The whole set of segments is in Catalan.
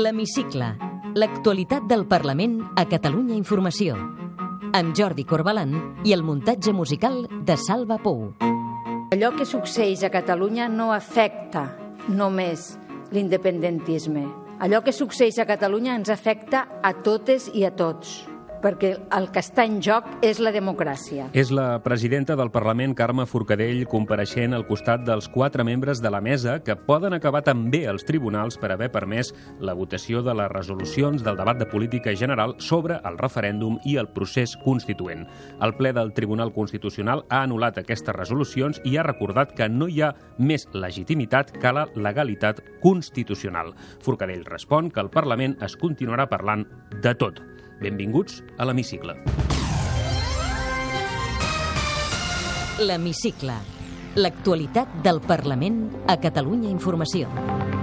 L'Hemicicle. L'actualitat del Parlament a Catalunya Informació. Amb Jordi Corbalan i el muntatge musical de Salva Pou. Allò que succeeix a Catalunya no afecta només l'independentisme. Allò que succeeix a Catalunya ens afecta a totes i a tots perquè el que està en joc és la democràcia. És la presidenta del Parlament, Carme Forcadell, compareixent al costat dels quatre membres de la mesa que poden acabar també als tribunals per haver permès la votació de les resolucions del debat de política general sobre el referèndum i el procés constituent. El ple del Tribunal Constitucional ha anul·lat aquestes resolucions i ha recordat que no hi ha més legitimitat que la legalitat constitucional. Forcadell respon que el Parlament es continuarà parlant de tot. Benvinguts a l'Hemicicle. L'Hemicicle. L'actualitat del Parlament a Catalunya Informació.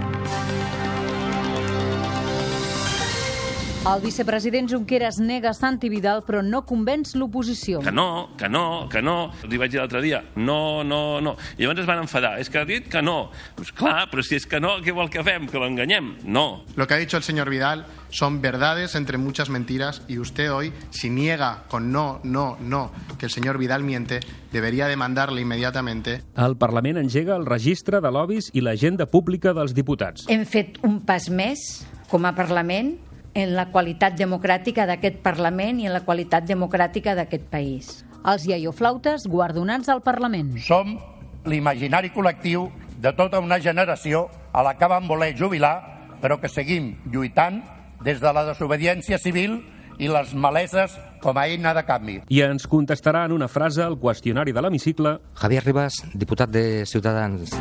El vicepresident Junqueras nega Santi Vidal, però no convenç l'oposició. Que no, que no, que no. Li vaig dir l'altre dia, no, no, no. I llavors es van enfadar. És que ha dit que no. Pues clar, però si és que no, què vol que fem? Que l'enganyem? No. Lo que ha dicho el señor Vidal son verdades entre muchas mentiras y usted hoy, si niega con no, no, no que el señor Vidal miente, debería demandarle inmediatamente. El Parlament engega el registre de lobbies i l'agenda pública dels diputats. Hem fet un pas més com a Parlament en la qualitat democràtica d'aquest Parlament i en la qualitat democràtica d'aquest país. Els iaioflautes guardonats al Parlament. Som l'imaginari col·lectiu de tota una generació a la que van voler jubilar, però que seguim lluitant des de la desobediència civil i les maleses com a eina de canvi. I ens contestarà en una frase el qüestionari de l'hemicicle Javier Ribas, diputat de Ciutadans.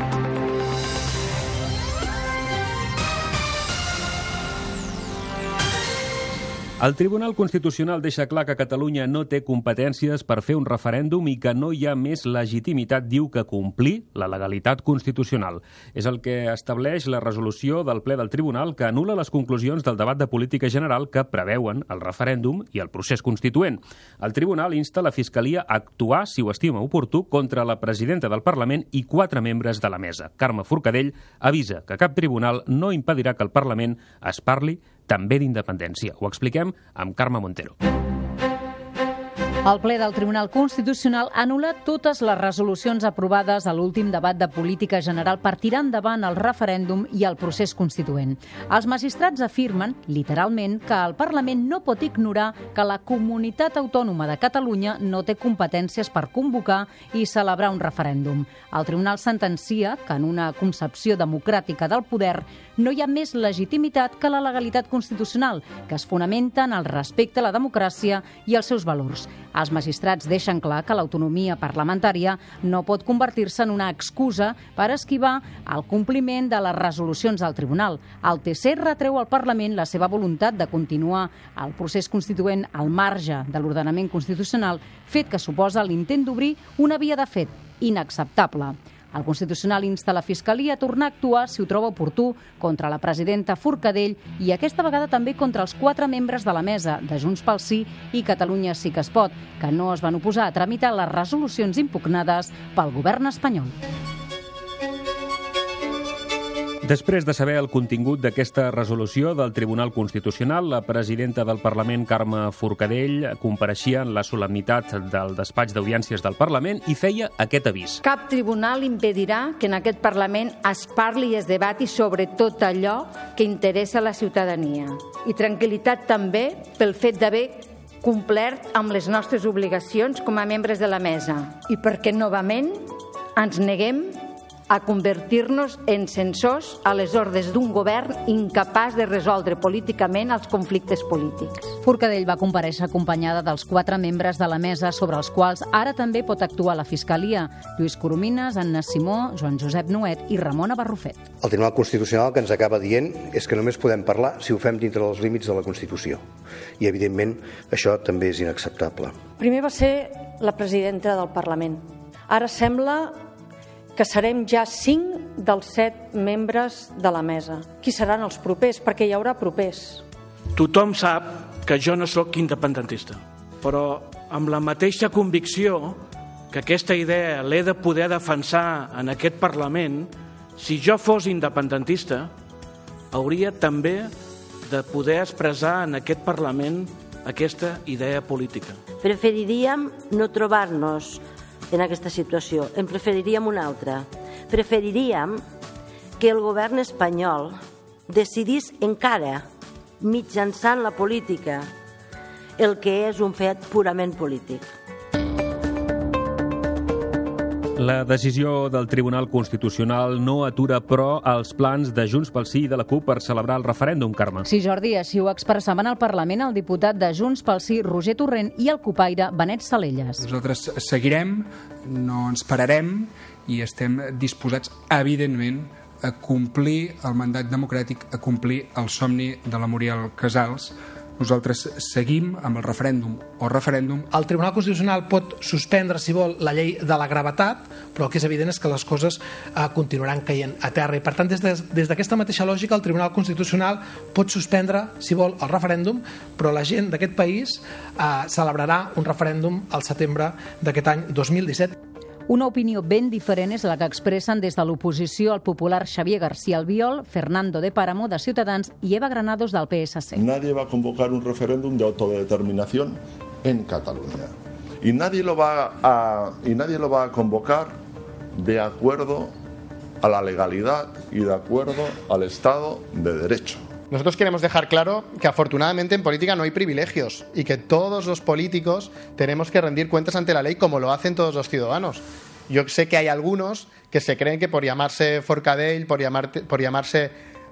El Tribunal Constitucional deixa clar que Catalunya no té competències per fer un referèndum i que no hi ha més legitimitat, diu que complir la legalitat constitucional. És el que estableix la resolució del ple del Tribunal que anula les conclusions del debat de política general que preveuen el referèndum i el procés constituent. El Tribunal insta la Fiscalia a actuar, si ho estima oportú, contra la presidenta del Parlament i quatre membres de la mesa. Carme Forcadell avisa que cap tribunal no impedirà que el Parlament es parli també d'independència. Ho expliquem amb Carme Montero. El ple del Tribunal Constitucional ha anul·lat totes les resolucions aprovades a l'últim debat de política general per tirar endavant el referèndum i el procés constituent. Els magistrats afirmen, literalment, que el Parlament no pot ignorar que la comunitat autònoma de Catalunya no té competències per convocar i celebrar un referèndum. El Tribunal sentencia que en una concepció democràtica del poder no hi ha més legitimitat que la legalitat constitucional, que es fonamenta en el respecte a la democràcia i els seus valors. Els magistrats deixen clar que l'autonomia parlamentària no pot convertir-se en una excusa per esquivar el compliment de les resolucions del Tribunal. El TC retreu al Parlament la seva voluntat de continuar el procés constituent al marge de l'ordenament constitucional, fet que suposa l'intent d'obrir una via de fet inacceptable. El Constitucional insta la Fiscalia a tornar a actuar, si ho troba oportú, contra la presidenta Forcadell i aquesta vegada també contra els quatre membres de la mesa de Junts pel Sí i Catalunya sí que es pot, que no es van oposar a tramitar les resolucions impugnades pel govern espanyol. Després de saber el contingut d'aquesta resolució del Tribunal Constitucional, la presidenta del Parlament, Carme Forcadell, compareixia en la solemnitat del despatx d'audiències del Parlament i feia aquest avís. Cap tribunal impedirà que en aquest Parlament es parli i es debati sobre tot allò que interessa la ciutadania. I tranquil·litat també pel fet d'haver complert amb les nostres obligacions com a membres de la mesa i perquè novament ens neguem a convertir-nos en censors a les ordres d'un govern incapaç de resoldre políticament els conflictes polítics. Forcadell va compareixer acompanyada dels quatre membres de la mesa sobre els quals ara també pot actuar la Fiscalia, Lluís Coromines, Anna Simó, Joan Josep Nuet i Ramona Barrufet. El Tribunal Constitucional que ens acaba dient és que només podem parlar si ho fem dintre dels límits de la Constitució. I, evidentment, això també és inacceptable. Primer va ser la presidenta del Parlament. Ara sembla que serem ja cinc dels set membres de la mesa. Qui seran els propers? Perquè hi haurà propers. Tothom sap que jo no sóc independentista, però amb la mateixa convicció que aquesta idea l'he de poder defensar en aquest Parlament, si jo fos independentista, hauria també de poder expressar en aquest Parlament aquesta idea política. Preferiríem no trobar-nos en aquesta situació. En preferiríem una altra. Preferiríem que el govern espanyol decidís encara, mitjançant la política, el que és un fet purament polític. La decisió del Tribunal Constitucional no atura, però, els plans de Junts pel Sí i de la CUP per celebrar el referèndum, Carme. Sí, Jordi, així ho expressaven al Parlament el diputat de Junts pel Sí, Roger Torrent, i el copaire Benet Salelles. Nosaltres seguirem, no ens pararem i estem disposats, evidentment, a complir el mandat democràtic, a complir el somni de la Muriel Casals, nosaltres seguim amb el referèndum o referèndum. El Tribunal Constitucional pot suspendre, si vol, la llei de la gravetat, però el que és evident és que les coses eh, continuaran caient a terra. I, per tant, des d'aquesta de, mateixa lògica, el Tribunal Constitucional pot suspendre, si vol, el referèndum, però la gent d'aquest país eh, celebrarà un referèndum al setembre d'aquest any 2017. Una opinió ben diferent és la que expressen des de l'oposició el popular Xavier García Albiol, Fernando de Páramo de Ciutadans i Eva Granados del PSC. Nadie va a convocar un referéndum de autodeterminación en Cataluña. Y nadie lo va a, y nadie lo va a convocar de acuerdo a la legalidad y de acuerdo al Estado de Derecho. Nosotros queremos dejar claro que afortunadamente en política no hay privilegios y que todos los políticos tenemos que rendir cuentas ante la ley como lo hacen todos los ciudadanos. Yo sé que hay algunos que se creen que por llamarse Forcadell, por, por llamarse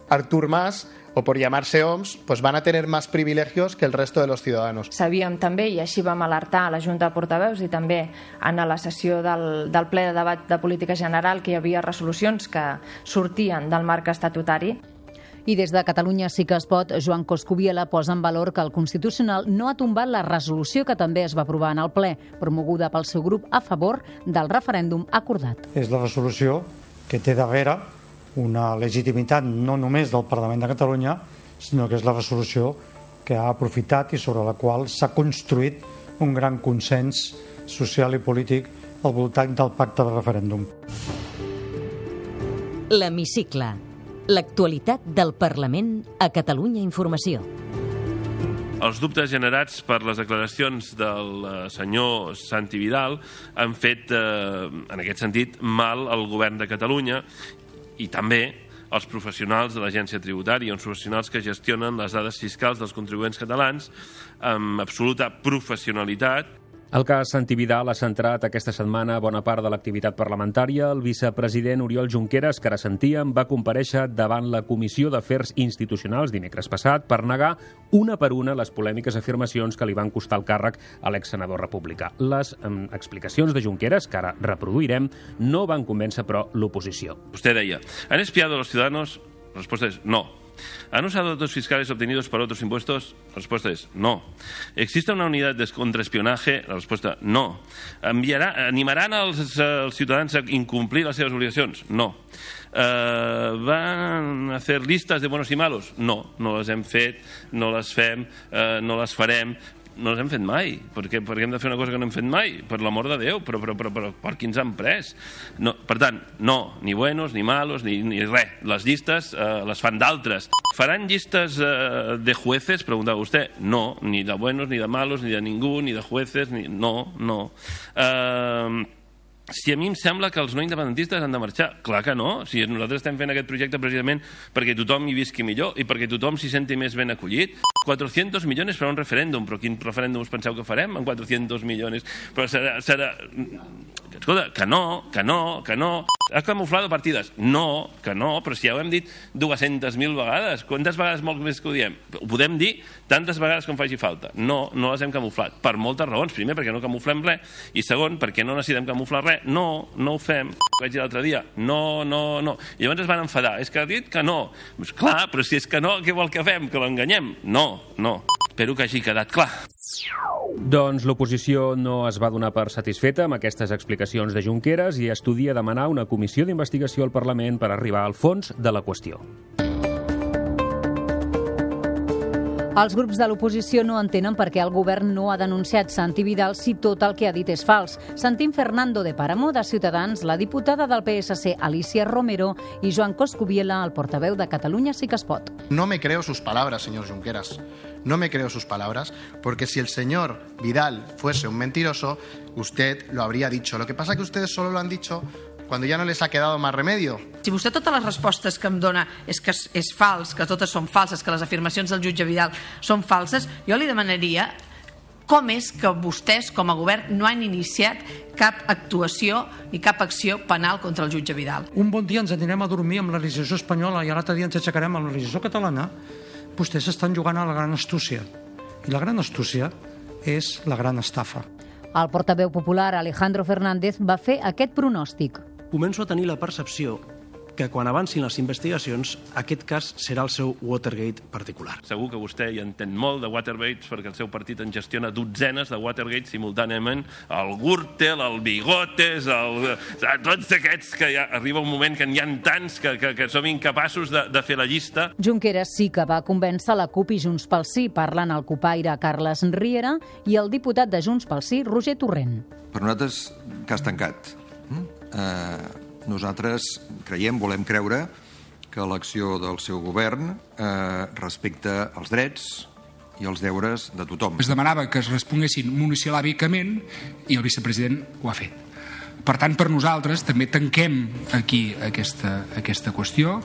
Artur Mas o por llamarse OMS, pues van a tener más privilegios que el resto de los ciudadanos. Sabíem també, i així vam alertar a la Junta de Portaveus i també en la sessió del, del ple de debat de política general que hi havia resolucions que sortien del marc estatutari i des de Catalunya sí que es pot, Joan Coscubiela posa en valor que el Constitucional no ha tombat la resolució que també es va aprovar en el ple, promoguda pel seu grup a favor del referèndum acordat. És la resolució que té darrere una legitimitat no només del Parlament de Catalunya, sinó que és la resolució que ha aprofitat i sobre la qual s'ha construït un gran consens social i polític al voltant del pacte de referèndum. L'hemicicle L'actualitat del Parlament a Catalunya Informació. Els dubtes generats per les declaracions del eh, senyor Santi Vidal han fet, eh, en aquest sentit, mal al govern de Catalunya i també als professionals de l'agència tributària, uns professionals que gestionen les dades fiscals dels contribuents catalans amb absoluta professionalitat el cas Santi Vidal ha centrat aquesta setmana bona part de l'activitat parlamentària. El vicepresident Oriol Junqueras, que ara sentíem, va compareixer davant la Comissió d'Afers Institucionals dimecres passat per negar una per una les polèmiques afirmacions que li van costar el càrrec a l'exsenador republicà. Les eh, explicacions de Junqueras, que ara reproduirem, no van convèncer, però, l'oposició. Vostè deia, ¿han espiado a los ciudadanos? La respuesta es no. ¿Han usado datos fiscales obtenidos por otros impuestos? La respuesta es no. ¿Existe una unidad de contraespionaje? La respuesta no. Enviarà, ¿Animaran als, als ciutadans a incomplir les seves obligacions? No. Uh, van a fer listes de buenos i malos? No, no les hem fet, no les fem, uh, no les farem no les hem fet mai. Per què, per què hem de fer una cosa que no hem fet mai? Per l'amor de Déu, però, però, però, però per qui ens han pres? No, per tant, no, ni buenos, ni malos, ni, ni res. Les llistes eh, les fan d'altres. Faran llistes eh, de jueces? Preguntava vostè. No, ni de buenos, ni de malos, ni de ningú, ni de jueces, ni... no, no. Eh, si a mi em sembla que els no independentistes han de marxar. Clar que no. Si nosaltres estem fent aquest projecte precisament perquè tothom hi visqui millor i perquè tothom s'hi senti més ben acollit. 400 milions per un referèndum, però quin referèndum us penseu que farem amb 400 milions? Però serà... serà... Escolta, que no, que no, que no. Ha camuflat partides? No, que no, però si ja ho hem dit 200.000 vegades. Quantes vegades molt més que ho diem? Ho podem dir tantes vegades com faci falta. No, no les hem camuflat. Per moltes raons. Primer, perquè no camuflem res. I segon, perquè no necessitem camuflar res. No, no ho fem. Vaig dir l'altre dia. No, no, no. I llavors es van enfadar. És que ha dit que no. Pues clar, però si és que no, què vol que fem? Que l'enganyem? No, no. Espero que hagi quedat clar. Doncs l'oposició no es va donar per satisfeta amb aquestes explicacions de Junqueras i estudia demanar una comissió d'investigació al Parlament per arribar al fons de la qüestió. Els grups de l'oposició no entenen per què el govern no ha denunciat Santi Vidal si tot el que ha dit és fals. Sentim Fernando de Paramo, de Ciutadans, la diputada del PSC, Alicia Romero, i Joan Coscubiela, el portaveu de Catalunya Sí que es pot. No me creo sus palabras, señor Junqueras. No me creo sus palabras, porque si el señor Vidal fuese un mentiroso, usted lo habría dicho. Lo que pasa es que ustedes solo lo han dicho cuando ya no les ha quedado más remedio. Si vostè totes les respostes que em dona és que és, fals, que totes són falses, que les afirmacions del jutge Vidal són falses, jo li demanaria com és que vostès, com a govern, no han iniciat cap actuació ni cap acció penal contra el jutge Vidal. Un bon dia ens anirem a dormir amb la legislació espanyola i l'altre dia ens aixecarem amb la legislació catalana. Vostès estan jugant a la gran astúcia. I la gran astúcia és la gran estafa. El portaveu popular Alejandro Fernández va fer aquest pronòstic. Començo a tenir la percepció que quan avancin les investigacions aquest cas serà el seu Watergate particular. Segur que vostè hi entén molt de Watergates perquè el seu partit en gestiona dotzenes de Watergates simultàniament. El Gürtel, el Bigotes, el, tots aquests que ja arriba un moment que n'hi ha tants que, que, que som incapaços de, de fer la llista. Junqueras sí que va convèncer la CUP i Junts pel Sí, parlant al copaire Carles Riera i el diputat de Junts pel Sí, Roger Torrent. Per nosaltres, cas tancat. Mm? Eh, nosaltres creiem, volem creure, que l'acció del seu govern eh, respecta els drets i els deures de tothom. Es demanava que es responguessin monosil·làbicament i el vicepresident ho ha fet. Per tant, per nosaltres també tanquem aquí aquesta, aquesta qüestió.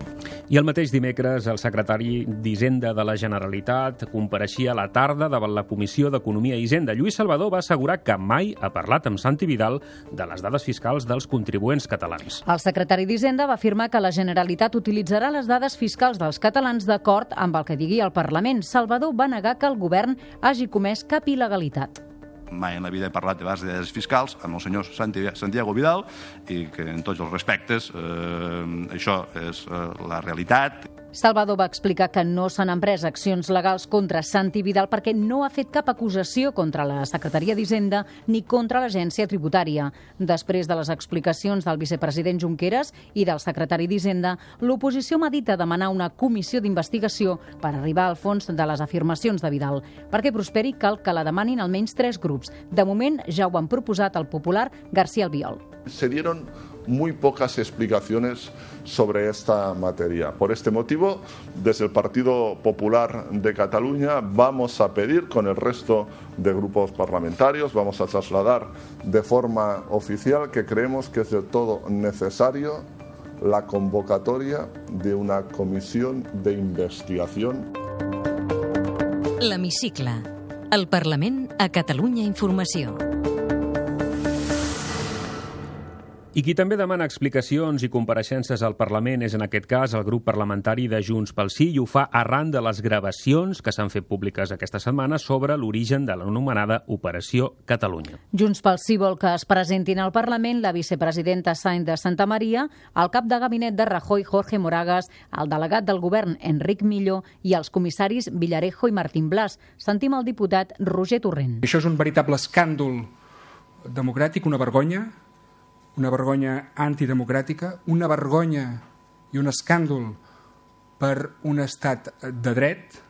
I el mateix dimecres, el secretari d'Hisenda de la Generalitat compareixia a la tarda davant la Comissió d'Economia i Hisenda. Lluís Salvador va assegurar que mai ha parlat amb Santi Vidal de les dades fiscals dels contribuents catalans. El secretari d'Hisenda va afirmar que la Generalitat utilitzarà les dades fiscals dels catalans d'acord amb el que digui el Parlament. Salvador va negar que el govern hagi comès cap il·legalitat mai en la vida he parlat de bases de dades fiscals amb el senyor Santiago Vidal i que en tots els respectes eh, això és eh, la realitat. Salvador va explicar que no s'han emprès accions legals contra Santi Vidal perquè no ha fet cap acusació contra la Secretaria d'Hisenda ni contra l'Agència Tributària. Després de les explicacions del vicepresident Junqueras i del secretari d'Hisenda, l'oposició medita demanar una comissió d'investigació per arribar al fons de les afirmacions de Vidal. Perquè prosperi cal que la demanin almenys tres grups. De moment ja ho han proposat el popular García Albiol. Se dieron muy pocas explicaciones sobre esta materia. Por este motivo, desde el Partido Popular de Cataluña vamos a pedir con el resto de grupos parlamentarios, vamos a trasladar de forma oficial que creemos que es de todo necesario la convocatoria de una comisión de investigación. L'Hemicicle. El Parlament a Catalunya Informació. I qui també demana explicacions i compareixences al Parlament és en aquest cas el grup parlamentari de Junts pel Sí i ho fa arran de les gravacions que s'han fet públiques aquesta setmana sobre l'origen de l'anomenada Operació Catalunya. Junts pel Sí vol que es presentin al Parlament la vicepresidenta Sainz de Santa Maria, el cap de gabinet de Rajoy, Jorge Moragas, el delegat del govern, Enric Millo, i els comissaris Villarejo i Martín Blas. Sentim el diputat Roger Torrent. Això és un veritable escàndol democràtic, una vergonya, una vergonya antidemocràtica, una vergonya i un escàndol per un estat de dret.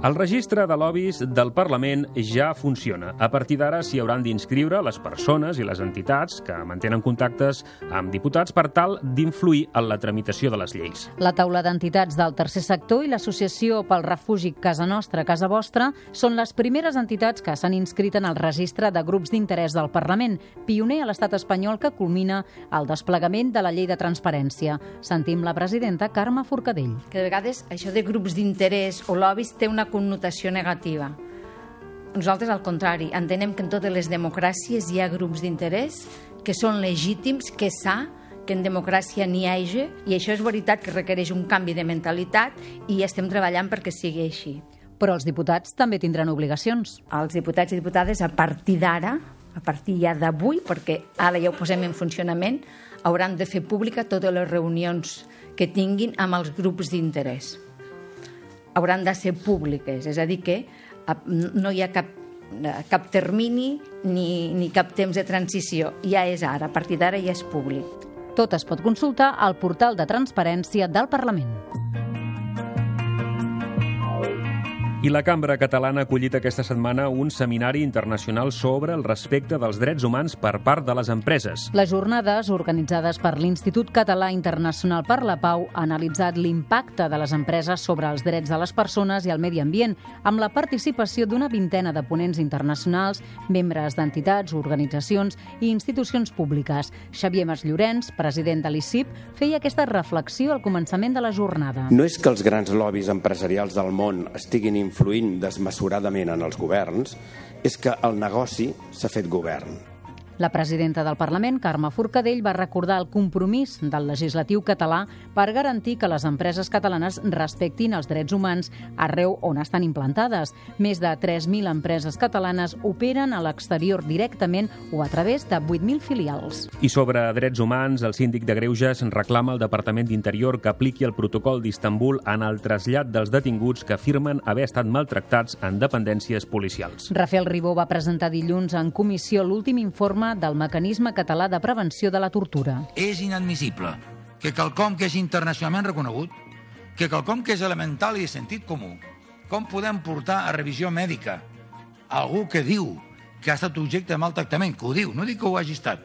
El registre de lobbies del Parlament ja funciona. A partir d'ara s'hi hauran d'inscriure les persones i les entitats que mantenen contactes amb diputats per tal d'influir en la tramitació de les lleis. La taula d'entitats del tercer sector i l'Associació pel Refugi Casa Nostra, Casa Vostra són les primeres entitats que s'han inscrit en el registre de grups d'interès del Parlament, pioner a l'estat espanyol que culmina el desplegament de la llei de transparència. Sentim la presidenta Carme Forcadell. Que de vegades això de grups d'interès o lobbies té una connotació negativa. Nosaltres, al contrari, entenem que en totes les democràcies hi ha grups d'interès que són legítims, que és sa, que en democràcia n'hi hagi, i això és veritat que requereix un canvi de mentalitat i estem treballant perquè sigui així. Però els diputats també tindran obligacions. Els diputats i diputades, a partir d'ara, a partir ja d'avui, perquè ara ja ho posem en funcionament, hauran de fer pública totes les reunions que tinguin amb els grups d'interès hauran de ser públiques, és a dir que no hi ha cap, cap termini ni, ni cap temps de transició, ja és ara, a partir d'ara ja és públic. Tot es pot consultar al portal de transparència del Parlament. I la Cambra Catalana ha acollit aquesta setmana un seminari internacional sobre el respecte dels drets humans per part de les empreses. Les jornades, organitzades per l'Institut Català Internacional per la Pau, han analitzat l'impacte de les empreses sobre els drets de les persones i el medi ambient, amb la participació d'una vintena de ponents internacionals, membres d'entitats, organitzacions i institucions públiques. Xavier Mas Llorenç, president de l'ICIP, feia aquesta reflexió al començament de la jornada. No és que els grans lobbies empresarials del món estiguin influint desmesuradament en els governs és que el negoci s'ha fet govern. La presidenta del Parlament, Carme Forcadell, va recordar el compromís del legislatiu català per garantir que les empreses catalanes respectin els drets humans arreu on estan implantades. Més de 3.000 empreses catalanes operen a l'exterior directament o a través de 8.000 filials. I sobre drets humans, el síndic de Greuges reclama al Departament d'Interior que apliqui el protocol d'Istanbul en el trasllat dels detinguts que afirmen haver estat maltractats en dependències policials. Rafael Ribó va presentar dilluns en comissió l'últim informe del Mecanisme Català de Prevenció de la Tortura. És inadmissible que quelcom que és internacionalment reconegut, que quelcom que és elemental i de sentit comú, com podem portar a revisió mèdica algú que diu que ha estat objecte de maltractament, que ho diu, no dic que ho hagi estat,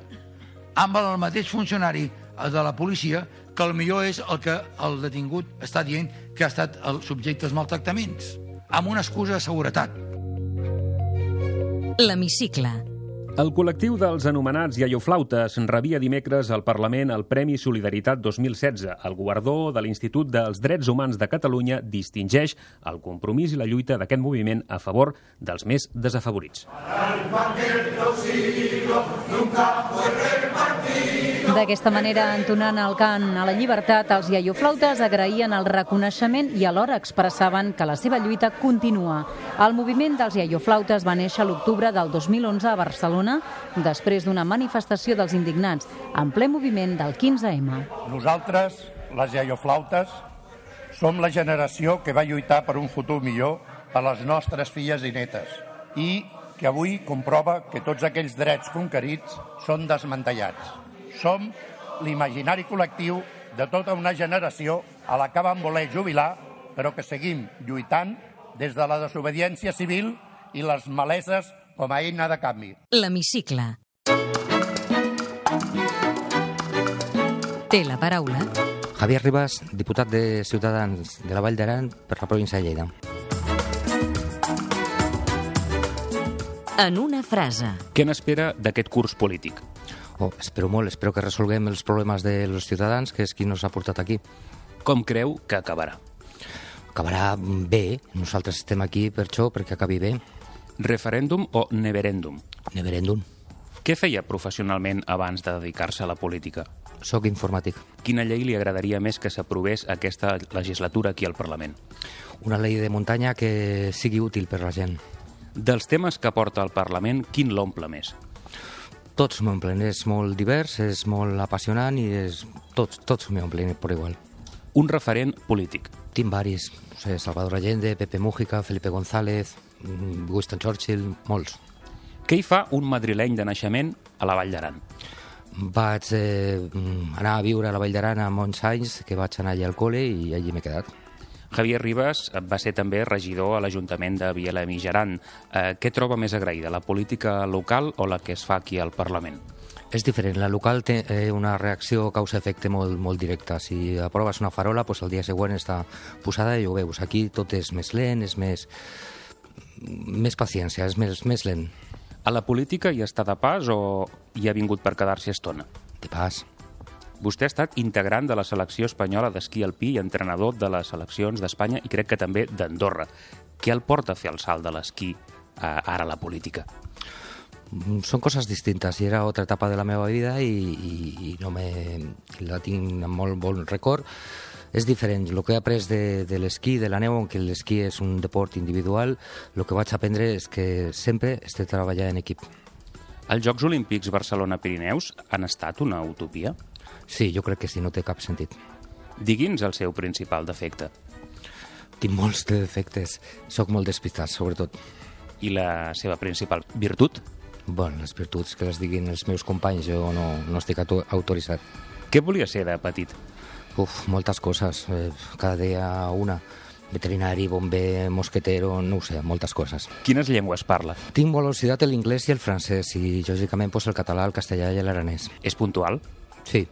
amb el mateix funcionari de la policia, que el millor és el que el detingut està dient que ha estat el subjecte dels maltractaments, amb una excusa de seguretat. L'Hemicicle. El col·lectiu dels anomenats iaioflautes rebia dimecres al Parlament el Premi Solidaritat 2016. El guardó de l'Institut dels Drets Humans de Catalunya distingeix el compromís i la lluita d'aquest moviment a favor dels més desafavorits. D'aquesta manera, entonant el cant a la llibertat, els iaioflautes agraïen el reconeixement i alhora expressaven que la seva lluita continua. El moviment dels iaioflautes va néixer l'octubre del 2011 a Barcelona, després d'una manifestació dels indignats, en ple moviment del 15M. Nosaltres, les iaioflautes, som la generació que va lluitar per un futur millor per les nostres filles i netes i que avui comprova que tots aquells drets conquerits són desmantellats. Som l'imaginari col·lectiu de tota una generació a la que van voler jubilar, però que seguim lluitant des de la desobediència civil i les maleses com a eina de canvi. L'Hemicicle. Té la paraula Javier Ribas, diputat de Ciutadans de la Vall d'Aran per la província de Lleida. en una frase. Què n'espera d'aquest curs polític? Oh, espero molt, espero que resolguem els problemes dels ciutadans, que és qui nos ha portat aquí. Com creu que acabarà? Acabarà bé, nosaltres estem aquí per això, perquè acabi bé. Referèndum o neverèndum? Neverèndum. Què feia professionalment abans de dedicar-se a la política? Soc informàtic. Quina llei li agradaria més que s'aprovés aquesta legislatura aquí al Parlament? Una llei de muntanya que sigui útil per la gent. Dels temes que porta al Parlament, quin l'omple més? Tots m'omplen, és molt divers, és molt apassionant i és... tots, tots m'omplen per igual. Un referent polític. Tinc varis, no sé, Salvador Allende, Pepe Mújica, Felipe González, Winston Churchill, molts. Què hi fa un madrileny de naixement a la Vall d'Aran? Vaig eh, anar a viure a la Vall d'Aran a molts anys, que vaig anar allà al col·le i allí m'he quedat. Javier Ribas va ser també regidor a l'Ajuntament de Viela i Mijaran. Eh, què troba més agraïda, la política local o la que es fa aquí al Parlament? És diferent. La local té eh, una reacció causa-efecte molt, molt directa. Si aproves una farola, doncs el dia següent està posada i ho veus. Aquí tot és més lent, és més, més paciència, és més, més lent. A la política hi està de pas o hi ha vingut per quedar-s'hi estona? De pas. Vostè ha estat integrant de la selecció espanyola d'esquí alpí i entrenador de les seleccions d'Espanya i crec que també d'Andorra. Què el porta a fer el salt de l'esquí eh, ara a la política? Són coses distintes i era altra etapa de la meva vida i, i, i no me, la tinc amb molt bon record. És diferent. El que he après de, de l'esquí, de la neu, que l'esquí és un deport individual, el que vaig aprendre és que sempre has de treballar en equip. Els Jocs Olímpics Barcelona-Pirineus han estat una utopia? Sí, jo crec que sí, no té cap sentit. Digui'ns el seu principal defecte. Tinc molts de defectes. Soc molt despistat, sobretot. I la seva principal virtut? Bueno, les virtuts que les diguin els meus companys, jo no, no estic autoritzat. Què volia ser de petit? Uf, moltes coses. Eh, cada dia una. Veterinari, bomber, mosquetero, no ho sé, moltes coses. Quines llengües parla? Tinc velocitat l'inglès i el francès i, lògicament, pues, el català, el castellà i l'aranès. És puntual? Sí.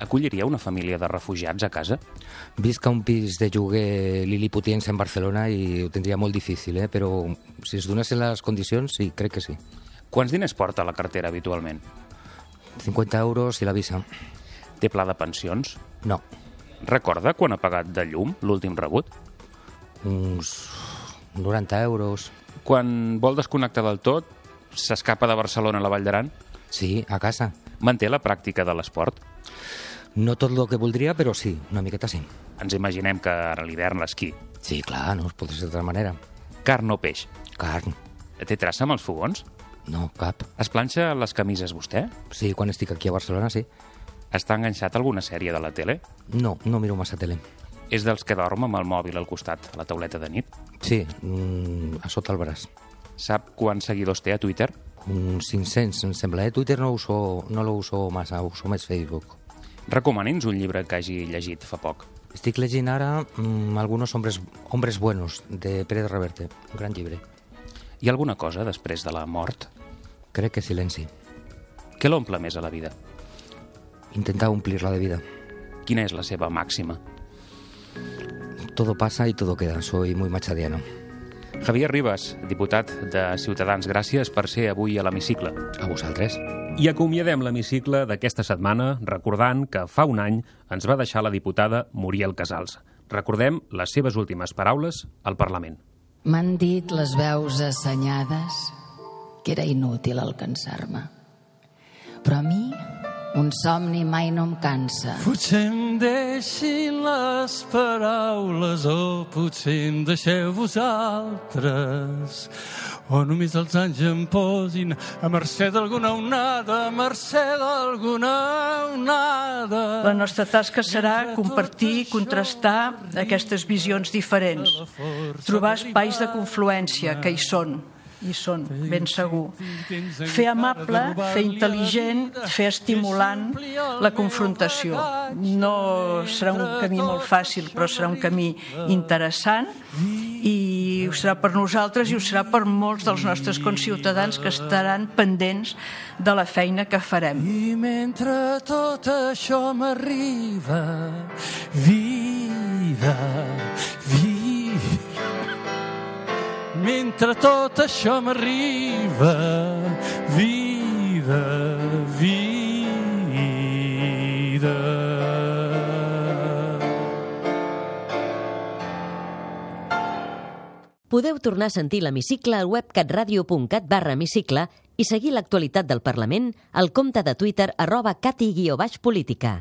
Acolliria una família de refugiats a casa? Visc a un pis de lloguer liliputiens en Barcelona i ho tindria molt difícil, eh? però si es donessin les condicions, sí, crec que sí. Quants diners porta a la cartera habitualment? 50 euros i la visa. Té pla de pensions? No. Recorda quan ha pagat de llum l'últim rebut? Uns 90 euros. Quan vol desconnectar del tot, s'escapa de Barcelona a la Vall d'Aran? Sí, a casa. Manté la pràctica de l'esport? No tot el que voldria, però sí, una miqueta sí. Ens imaginem que ara a l'hivern l'esquí. Sí, clar, no es pot ser d'altra manera. Carn o peix? Carn. Té traça amb els fogons? No, cap. Es planxa les camises vostè? Sí, quan estic aquí a Barcelona, sí. Està enganxat a alguna sèrie de la tele? No, no miro massa tele. És dels que dorm amb el mòbil al costat, a la tauleta de nit? Sí, mm, a sota el braç. Sap quants seguidors té a Twitter? Uns 500, em sembla. Eh? Twitter no, uso, no lo uso massa, uso més Facebook. Recomani'ns un llibre que hagi llegit fa poc. Estic llegint ara mm, Algunos hombres, hombres buenos, de Pérez Reverte. Un gran llibre. Hi ha alguna cosa després de la mort? Crec que silenci. Què l'omple més a la vida? Intentar omplir-la de vida. Quina és la seva màxima? Todo pasa y todo queda. Soy muy machadiano. Javier Ribas, diputat de Ciutadans, gràcies per ser avui a l'hemicicle. A vosaltres. I acomiadem l'hemicicle d'aquesta setmana recordant que fa un any ens va deixar la diputada Muriel Casals. Recordem les seves últimes paraules al Parlament. M'han dit les veus assenyades que era inútil alcançar-me. Però a mi un somni mai no em cansa. Potser em deixin les paraules o potser em deixeu vosaltres o només els anys em posin a mercè d'alguna onada, a mercè d'alguna onada. La nostra tasca serà compartir i contrastar aquestes visions diferents, trobar espais de confluència que hi són, hi són, ben segur. Fer amable, fer intel·ligent, fer estimulant la confrontació. No serà un camí molt fàcil, però serà un camí interessant i ho serà per nosaltres i ho serà per molts dels nostres conciutadans que estaran pendents de la feina que farem. I mentre tot això m'arriba, vida, vida, mentre tot això m'arriba, vida, vida. Podeu tornar a sentir l'hemicicle al web catradio.cat barra hemicicle i seguir l'actualitat del Parlament al compte de Twitter arroba cati-política.